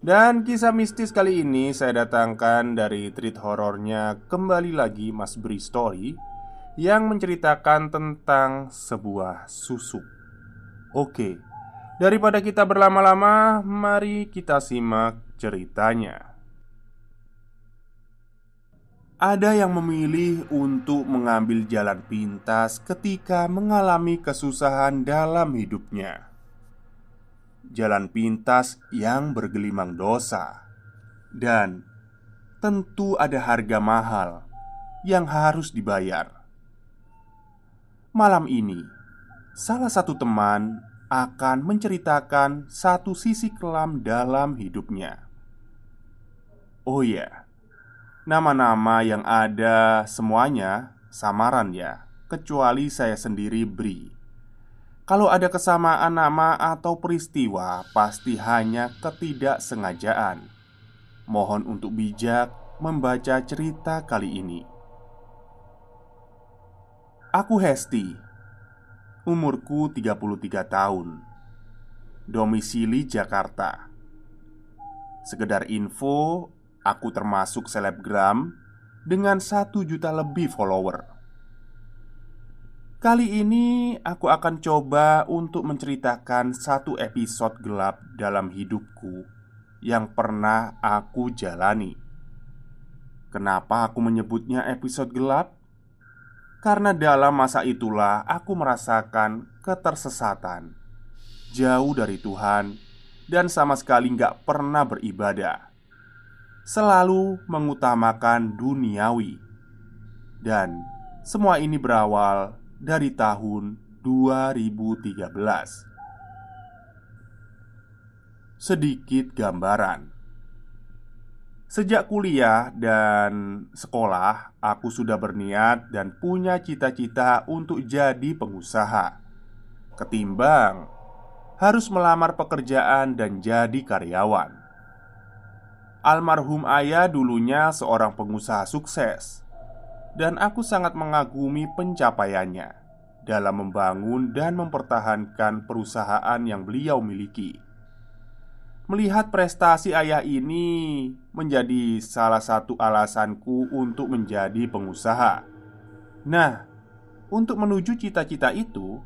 dan kisah mistis kali ini saya datangkan dari treat horornya kembali lagi Mas Bri Story Yang menceritakan tentang sebuah susuk Oke, daripada kita berlama-lama, mari kita simak ceritanya. Ada yang memilih untuk mengambil jalan pintas ketika mengalami kesusahan dalam hidupnya jalan pintas yang bergelimang dosa, dan tentu ada harga mahal yang harus dibayar. Malam ini, salah satu teman akan menceritakan satu sisi kelam dalam hidupnya. Oh ya, nama-nama yang ada semuanya samaran ya, kecuali saya sendiri Bri. Kalau ada kesamaan nama atau peristiwa, pasti hanya ketidaksengajaan. Mohon untuk bijak membaca cerita kali ini. Aku Hesti. Umurku 33 tahun. Domisili Jakarta. Sekedar info, aku termasuk selebgram dengan satu juta lebih follower. Kali ini aku akan coba untuk menceritakan satu episode gelap dalam hidupku yang pernah aku jalani. Kenapa aku menyebutnya episode gelap? Karena dalam masa itulah aku merasakan ketersesatan, jauh dari Tuhan, dan sama sekali nggak pernah beribadah. Selalu mengutamakan duniawi, dan semua ini berawal dari tahun 2013 Sedikit gambaran. Sejak kuliah dan sekolah, aku sudah berniat dan punya cita-cita untuk jadi pengusaha, ketimbang harus melamar pekerjaan dan jadi karyawan. Almarhum ayah dulunya seorang pengusaha sukses dan aku sangat mengagumi pencapaiannya dalam membangun dan mempertahankan perusahaan yang beliau miliki. Melihat prestasi ayah ini menjadi salah satu alasanku untuk menjadi pengusaha. Nah, untuk menuju cita-cita itu,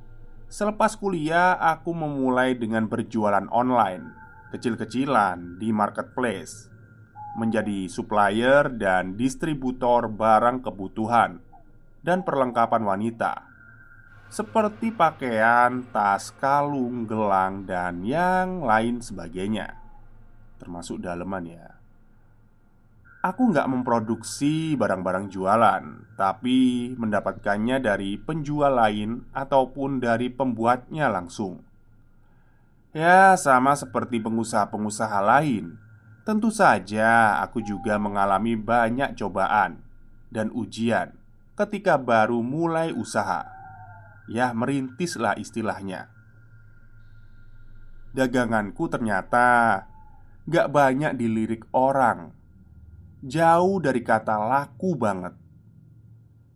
selepas kuliah aku memulai dengan berjualan online kecil-kecilan di marketplace menjadi supplier dan distributor barang kebutuhan dan perlengkapan wanita. Seperti pakaian, tas, kalung, gelang, dan yang lain sebagainya, termasuk daleman ya. Aku nggak memproduksi barang-barang jualan, tapi mendapatkannya dari penjual lain ataupun dari pembuatnya langsung. Ya, sama seperti pengusaha-pengusaha lain. Tentu saja, aku juga mengalami banyak cobaan dan ujian ketika baru mulai usaha. Ya, merintislah istilahnya. Daganganku ternyata gak banyak dilirik orang jauh dari kata laku banget.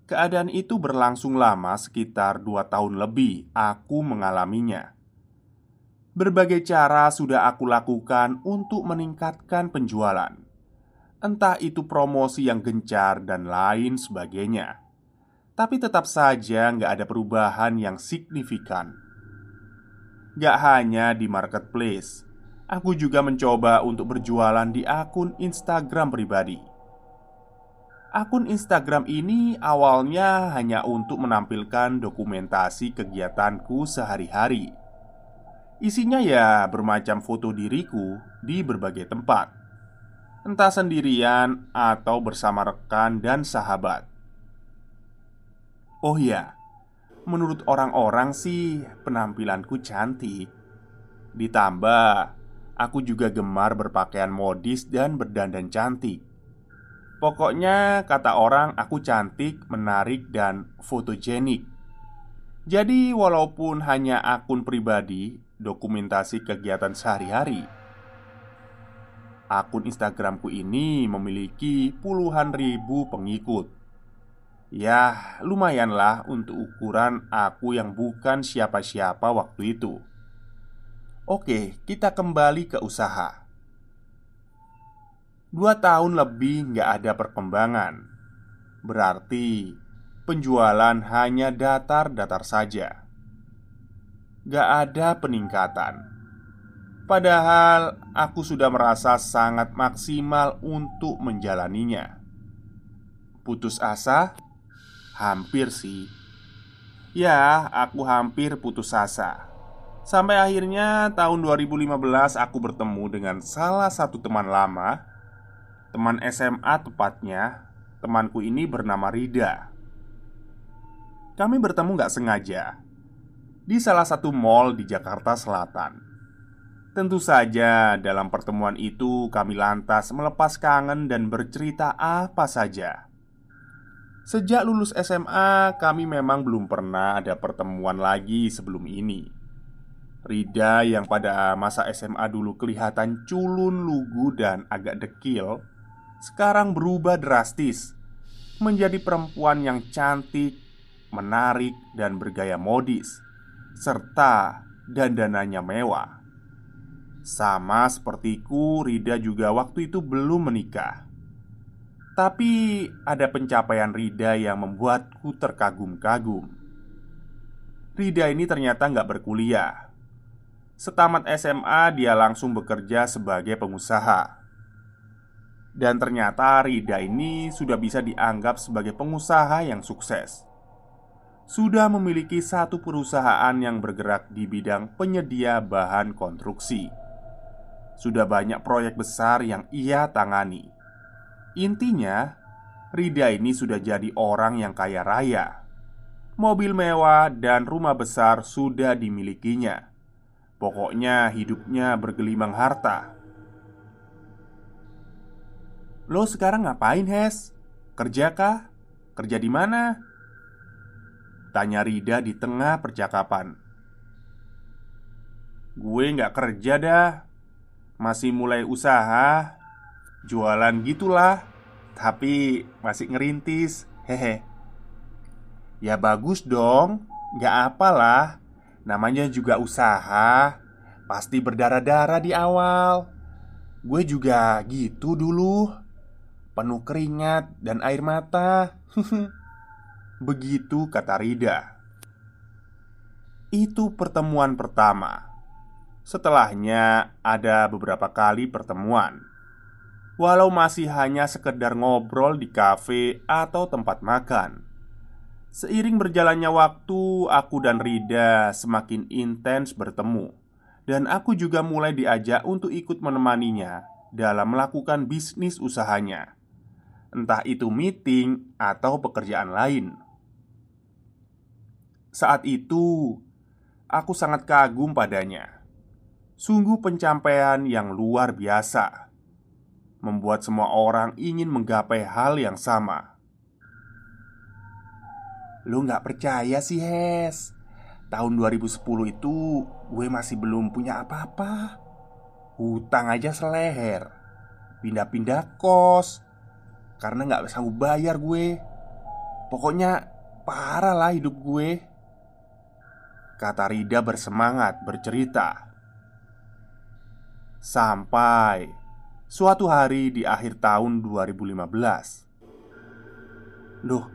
Keadaan itu berlangsung lama, sekitar dua tahun lebih. Aku mengalaminya. Berbagai cara sudah aku lakukan untuk meningkatkan penjualan, entah itu promosi yang gencar dan lain sebagainya. Tapi tetap saja nggak ada perubahan yang signifikan. Gak hanya di marketplace, aku juga mencoba untuk berjualan di akun Instagram pribadi. Akun Instagram ini awalnya hanya untuk menampilkan dokumentasi kegiatanku sehari-hari. Isinya ya bermacam foto diriku di berbagai tempat, entah sendirian atau bersama rekan dan sahabat. Oh ya, menurut orang-orang sih penampilanku cantik. Ditambah Aku juga gemar berpakaian modis dan berdandan cantik. Pokoknya, kata orang, aku cantik, menarik, dan fotogenik. Jadi, walaupun hanya akun pribadi, dokumentasi kegiatan sehari-hari, akun Instagramku ini memiliki puluhan ribu pengikut. Ya, lumayanlah untuk ukuran aku yang bukan siapa-siapa waktu itu. Oke, kita kembali ke usaha. Dua tahun lebih nggak ada perkembangan Berarti penjualan hanya datar-datar saja Gak ada peningkatan Padahal aku sudah merasa sangat maksimal untuk menjalaninya Putus asa? Hampir sih. Ya, aku hampir putus asa. Sampai akhirnya tahun 2015 aku bertemu dengan salah satu teman lama Teman SMA tepatnya. Temanku ini bernama Rida. Kami bertemu gak sengaja Di salah satu mall di Jakarta Selatan. Tentu saja dalam pertemuan itu kami lantas melepas kangen dan bercerita apa saja Sejak lulus SMA kami memang belum pernah ada pertemuan lagi sebelum ini. Rida yang pada masa SMA dulu kelihatan culun, lugu, dan agak dekil Sekarang berubah drastis Menjadi perempuan yang cantik, menarik, dan bergaya modis Serta dandanannya mewah. Sama sepertiku, Rida juga waktu itu belum menikah Tapi ada pencapaian Rida yang membuatku terkagum-kagum Rida ini ternyata nggak berkuliah Setamat SMA, dia langsung bekerja sebagai pengusaha. Dan ternyata Rida ini sudah bisa dianggap sebagai pengusaha yang sukses. Sudah memiliki satu perusahaan yang bergerak di bidang penyedia bahan konstruksi. Sudah banyak proyek besar yang ia tangani. Intinya, Rida ini sudah jadi orang yang kaya raya. Mobil mewah dan rumah besar sudah dimilikinya Pokoknya hidupnya bergelimang harta Lo sekarang ngapain, Hes? Kerja kah? Kerja di mana? Tanya Rida di tengah percakapan Gue nggak kerja dah Masih mulai usaha Jualan gitulah Tapi masih ngerintis. Hehe. Ya bagus dong Gak apalah. Namanya juga usaha Pasti berdarah-darah di awal. Gue juga gitu dulu. Penuh keringat dan air mata. Begitu kata Rida. Itu pertemuan pertama. Setelahnya ada beberapa kali pertemuan Walau masih hanya sekedar ngobrol di kafe atau tempat makan Seiring berjalannya waktu, aku dan Rida semakin intens bertemu, dan aku juga mulai diajak untuk ikut menemaninya dalam melakukan bisnis usahanya, entah itu meeting atau pekerjaan lain. Saat itu, aku sangat kagum padanya. Sungguh pencapaian yang luar biasa membuat semua orang ingin menggapai hal yang sama. Lu gak percaya sih, Hes? Tahun 2010 itu gue masih belum punya apa-apa. Hutang aja seleher. Pindah-pindah kos. Karena gak bisa bayar gue. Pokoknya parah lah hidup gue. Kata Rida bersemangat bercerita. Sampai Suatu hari di akhir tahun 2015 Loh,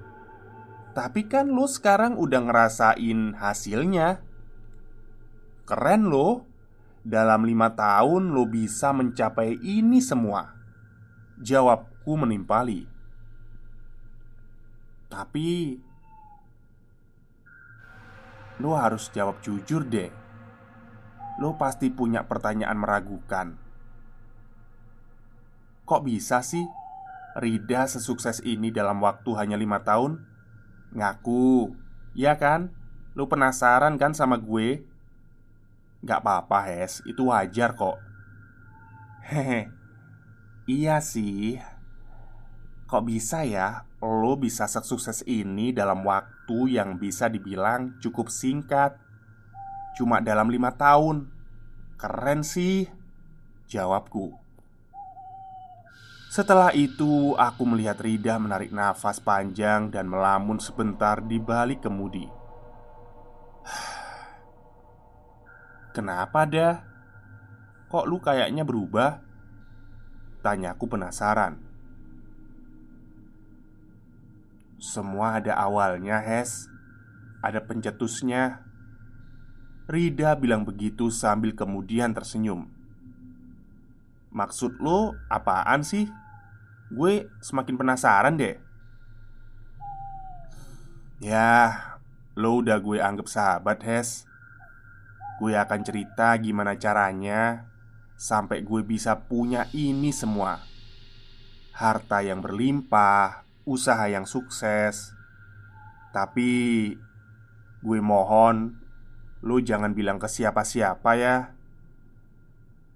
tapi kan lo sekarang udah ngerasain hasilnya. Keren lo Dalam lima tahun lo bisa mencapai ini semua. Jawabku menimpali. Tapi Lo harus jawab jujur deh. Lo pasti punya pertanyaan meragukan Kok bisa sih? Rida sesukses ini dalam waktu hanya lima tahun? Ngaku, ya kan? Lu penasaran kan sama gue? Gak apa-apa Hes, itu wajar kok. Hehe. Iya sih. Kok bisa ya? Lo bisa sesukses ini dalam waktu yang bisa dibilang cukup singkat. Cuma dalam lima tahun. Keren sih. Jawabku setelah itu, aku melihat Rida menarik nafas panjang dan melamun sebentar di balik kemudi. Kenapa dah? Kok lu kayaknya berubah? Tanyaku penasaran. Semua ada awalnya, Hes. Ada pencetusnya. Rida bilang begitu sambil kemudian tersenyum. Maksud lo apaan sih? Gue semakin penasaran deh. Ya, lo udah gue anggap sahabat, Hes. Gue akan cerita gimana caranya Sampai gue bisa punya ini semua. Harta yang berlimpah Usaha yang sukses. Tapi Gue mohon Lo jangan bilang ke siapa-siapa ya.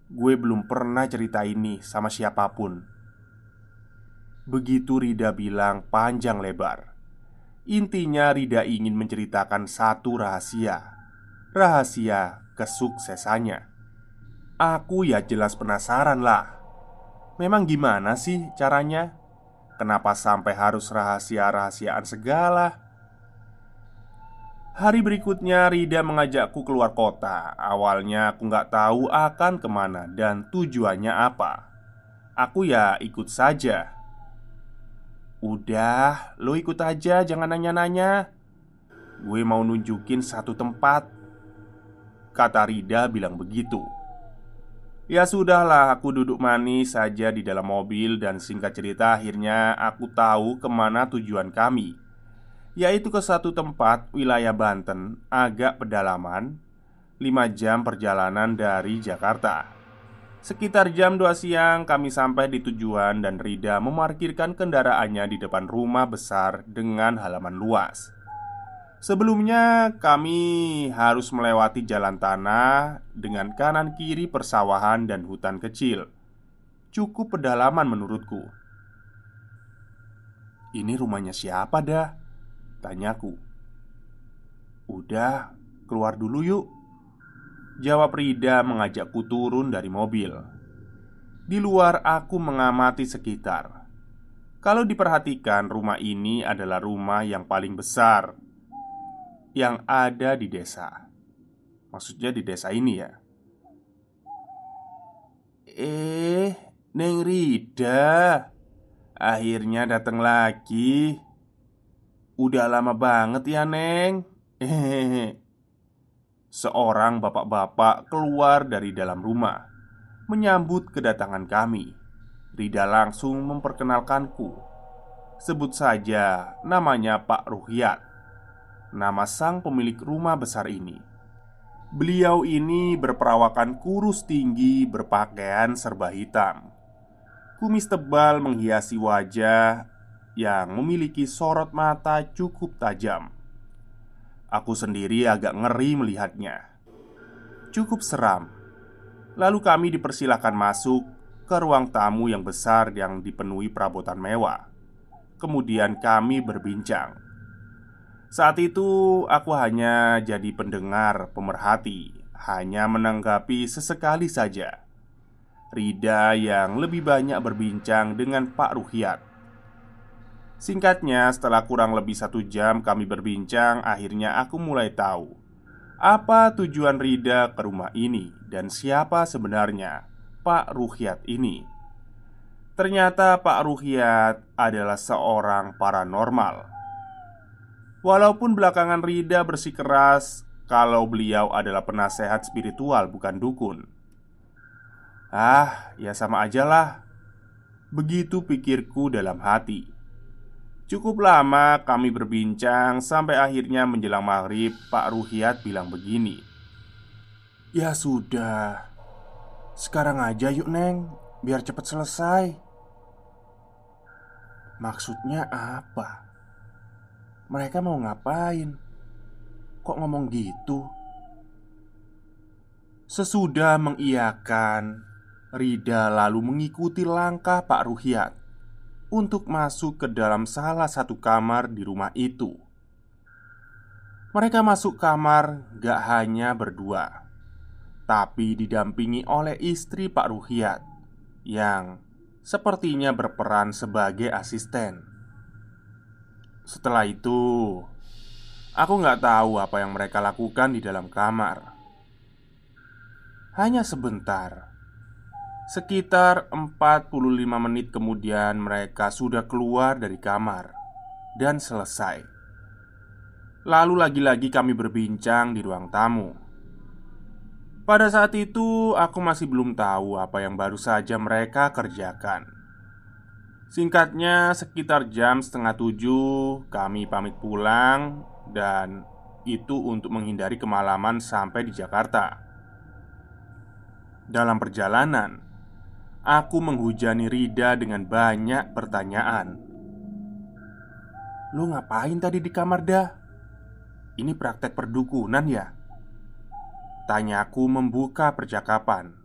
Gue belum pernah cerita ini sama siapa pun Begitu Rida bilang panjang lebar. Intinya Rida ingin menceritakan satu rahasia. Rahasia kesuksesannya. Aku ya jelas penasaran lah. Memang gimana sih caranya? Kenapa sampai harus rahasia-rahasiaan segala? Hari berikutnya Rida mengajakku keluar kota. Awalnya aku nggak tahu akan ke mana dan tujuannya apa. Aku ya ikut saja Udah, lo ikut aja, jangan nanya-nanya. Gue mau nunjukin satu tempat. Kata Rida bilang begitu. Ya sudahlah, aku duduk manis saja di dalam mobil Dan singkat cerita akhirnya aku tahu ke mana tujuan kami. Yaitu ke satu tempat wilayah Banten Agak pedalaman 5 jam perjalanan dari Jakarta Sekitar jam 2 siang kami sampai di tujuan dan Rida memarkirkan kendaraannya di depan rumah besar dengan halaman luas. Sebelumnya kami harus melewati jalan tanah dengan kanan kiri persawahan dan hutan kecil. Cukup pedalaman menurutku. Ini rumahnya siapa dah? Tanyaku. Udah, keluar dulu yuk Jawab Rida mengajakku turun dari mobil. Di luar aku mengamati sekitar. Kalau diperhatikan rumah ini adalah rumah yang paling besar Yang ada di desa. Maksudnya di desa ini ya. Eh, Neng Rida Akhirnya datang lagi. Udah lama banget ya Neng. Hehehe Seorang bapak-bapak keluar dari dalam rumah Menyambut kedatangan kami Rida langsung memperkenalkanku Sebut saja namanya Pak Ruhyat nama sang pemilik rumah besar ini. Beliau ini berperawakan kurus tinggi, berpakaian serba hitam. Kumis tebal menghiasi wajah yang memiliki sorot mata cukup tajam. Aku sendiri agak ngeri melihatnya. Cukup seram. Lalu kami dipersilakan masuk ke ruang tamu yang besar yang dipenuhi perabotan mewah. Kemudian kami berbincang. Saat itu aku hanya jadi pendengar pemerhati, hanya menanggapi sesekali saja. Rida yang lebih banyak berbincang dengan Pak Ruhiat. Singkatnya, setelah kurang lebih satu jam kami berbincang, akhirnya aku mulai tahu apa tujuan Rida ke rumah ini dan siapa sebenarnya Pak Ruhiat ini. Ternyata Pak Ruhiat adalah seorang paranormal. Walaupun belakangan Rida bersikeras kalau beliau adalah penasehat spiritual bukan dukun. Ah, ya sama aja lah Begitu pikirku dalam hati Cukup lama kami berbincang Sampai akhirnya menjelang maghrib Pak Ruhiat bilang begini Ya sudah Sekarang aja yuk Neng Biar cepet selesai Maksudnya apa? Mereka mau ngapain? Kok ngomong gitu? Sesudah mengiyakan Rida lalu mengikuti langkah Pak Ruhiat untuk masuk ke dalam salah satu kamar di rumah itu. Mereka masuk kamar gak hanya berdua, tapi didampingi oleh istri Pak Ruhiat yang sepertinya berperan sebagai asisten. Setelah itu, aku nggak tahu apa yang mereka lakukan di dalam kamar. Hanya sebentar, Sekitar 45 menit kemudian mereka sudah keluar dari kamar Dan selesai. Lalu lagi-lagi kami berbincang di ruang tamu. Pada saat itu aku masih belum tahu apa yang baru saja mereka kerjakan. Singkatnya sekitar jam setengah tujuh kami pamit pulang Dan itu untuk menghindari kemalaman sampai di Jakarta. Dalam perjalanan Aku menghujani Rida dengan banyak pertanyaan. Lu ngapain tadi di kamar dah? Ini praktek perdukunan ya? Tanyaku membuka percakapan.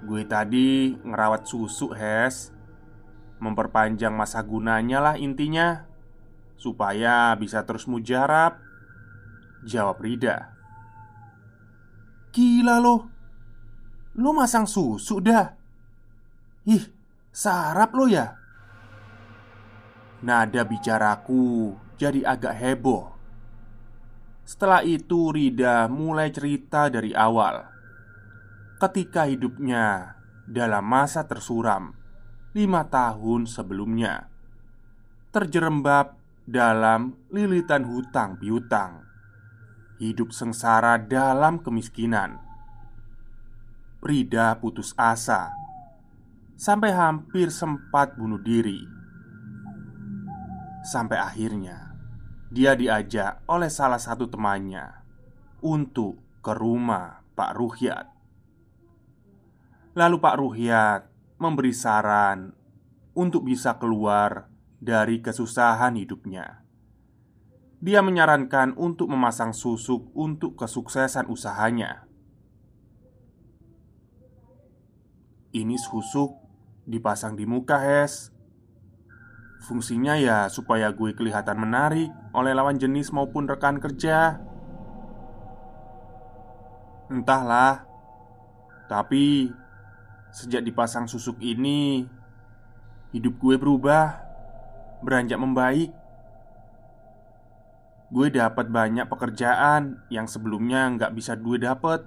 Gue tadi ngerawat susu, Hes. Memperpanjang masa gunanya lah intinya Supaya bisa terus mujarab. Jawab Rida. Gila loh Lu masang susu dah. Ih, sarap lo ya. Nada bicaraku jadi agak heboh. Setelah itu Rida mulai cerita dari awal. Ketika hidupnya dalam masa tersuram Lima tahun sebelumnya Terjerembab dalam lilitan hutang piutang. Hidup sengsara dalam kemiskinan Rida putus asa. Sampai hampir sempat bunuh diri. Sampai akhirnya Dia diajak oleh salah satu temannya Untuk ke rumah Pak Ruhyat. Lalu Pak Ruhyat memberi saran Untuk bisa keluar dari kesusahan hidupnya. Dia menyarankan untuk memasang susuk untuk kesuksesan usahanya Ini susuk dipasang di muka, Hes. Fungsinya ya supaya gue kelihatan menarik oleh lawan jenis maupun rekan kerja. Entahlah. Tapi Sejak dipasang susuk ini Hidup gue berubah Beranjak membaik. Gue dapat banyak pekerjaan Yang sebelumnya nggak bisa gue dapat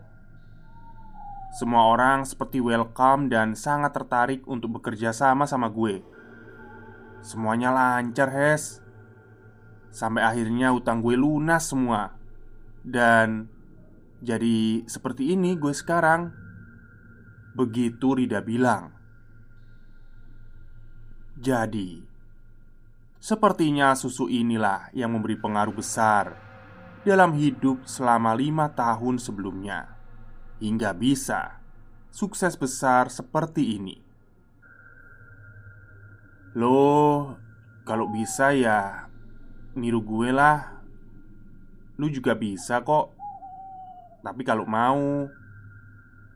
semua orang seperti welcome dan sangat tertarik untuk bekerja sama sama gue. Semuanya lancar, Hes. Sampai akhirnya utang gue lunas semua. Dan jadi seperti ini gue sekarang. Begitu Rida bilang. Jadi, Sepertinya susu inilah yang memberi pengaruh besar dalam hidup selama lima tahun sebelumnya, hingga bisa sukses besar seperti ini. Loh, kalau bisa ya niru gue lah. Lu juga bisa kok. Tapi kalau mau,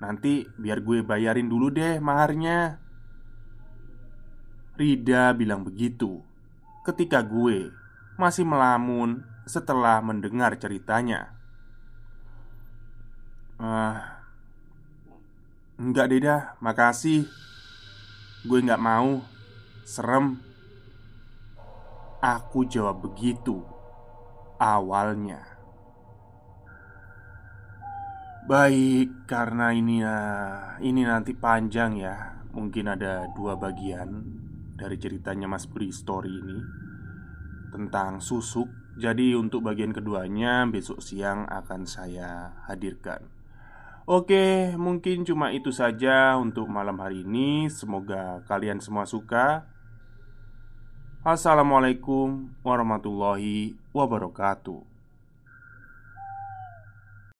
nanti biar gue bayarin dulu deh maharnya. Rida bilang begitu ketika gue masih melamun setelah mendengar ceritanya. Ah, enggak deh dah, makasih. Gue nggak mau, serem. Aku jawab begitu awalnya. Baik, karena ini ya, ini nanti panjang ya. Mungkin ada dua bagian dari ceritanya Mas Bri Story ini tentang susuk. Jadi untuk bagian keduanya besok siang akan saya hadirkan. Oke, mungkin cuma itu saja untuk malam hari ini. Semoga kalian semua suka. Assalamualaikum warahmatullahi wabarakatuh.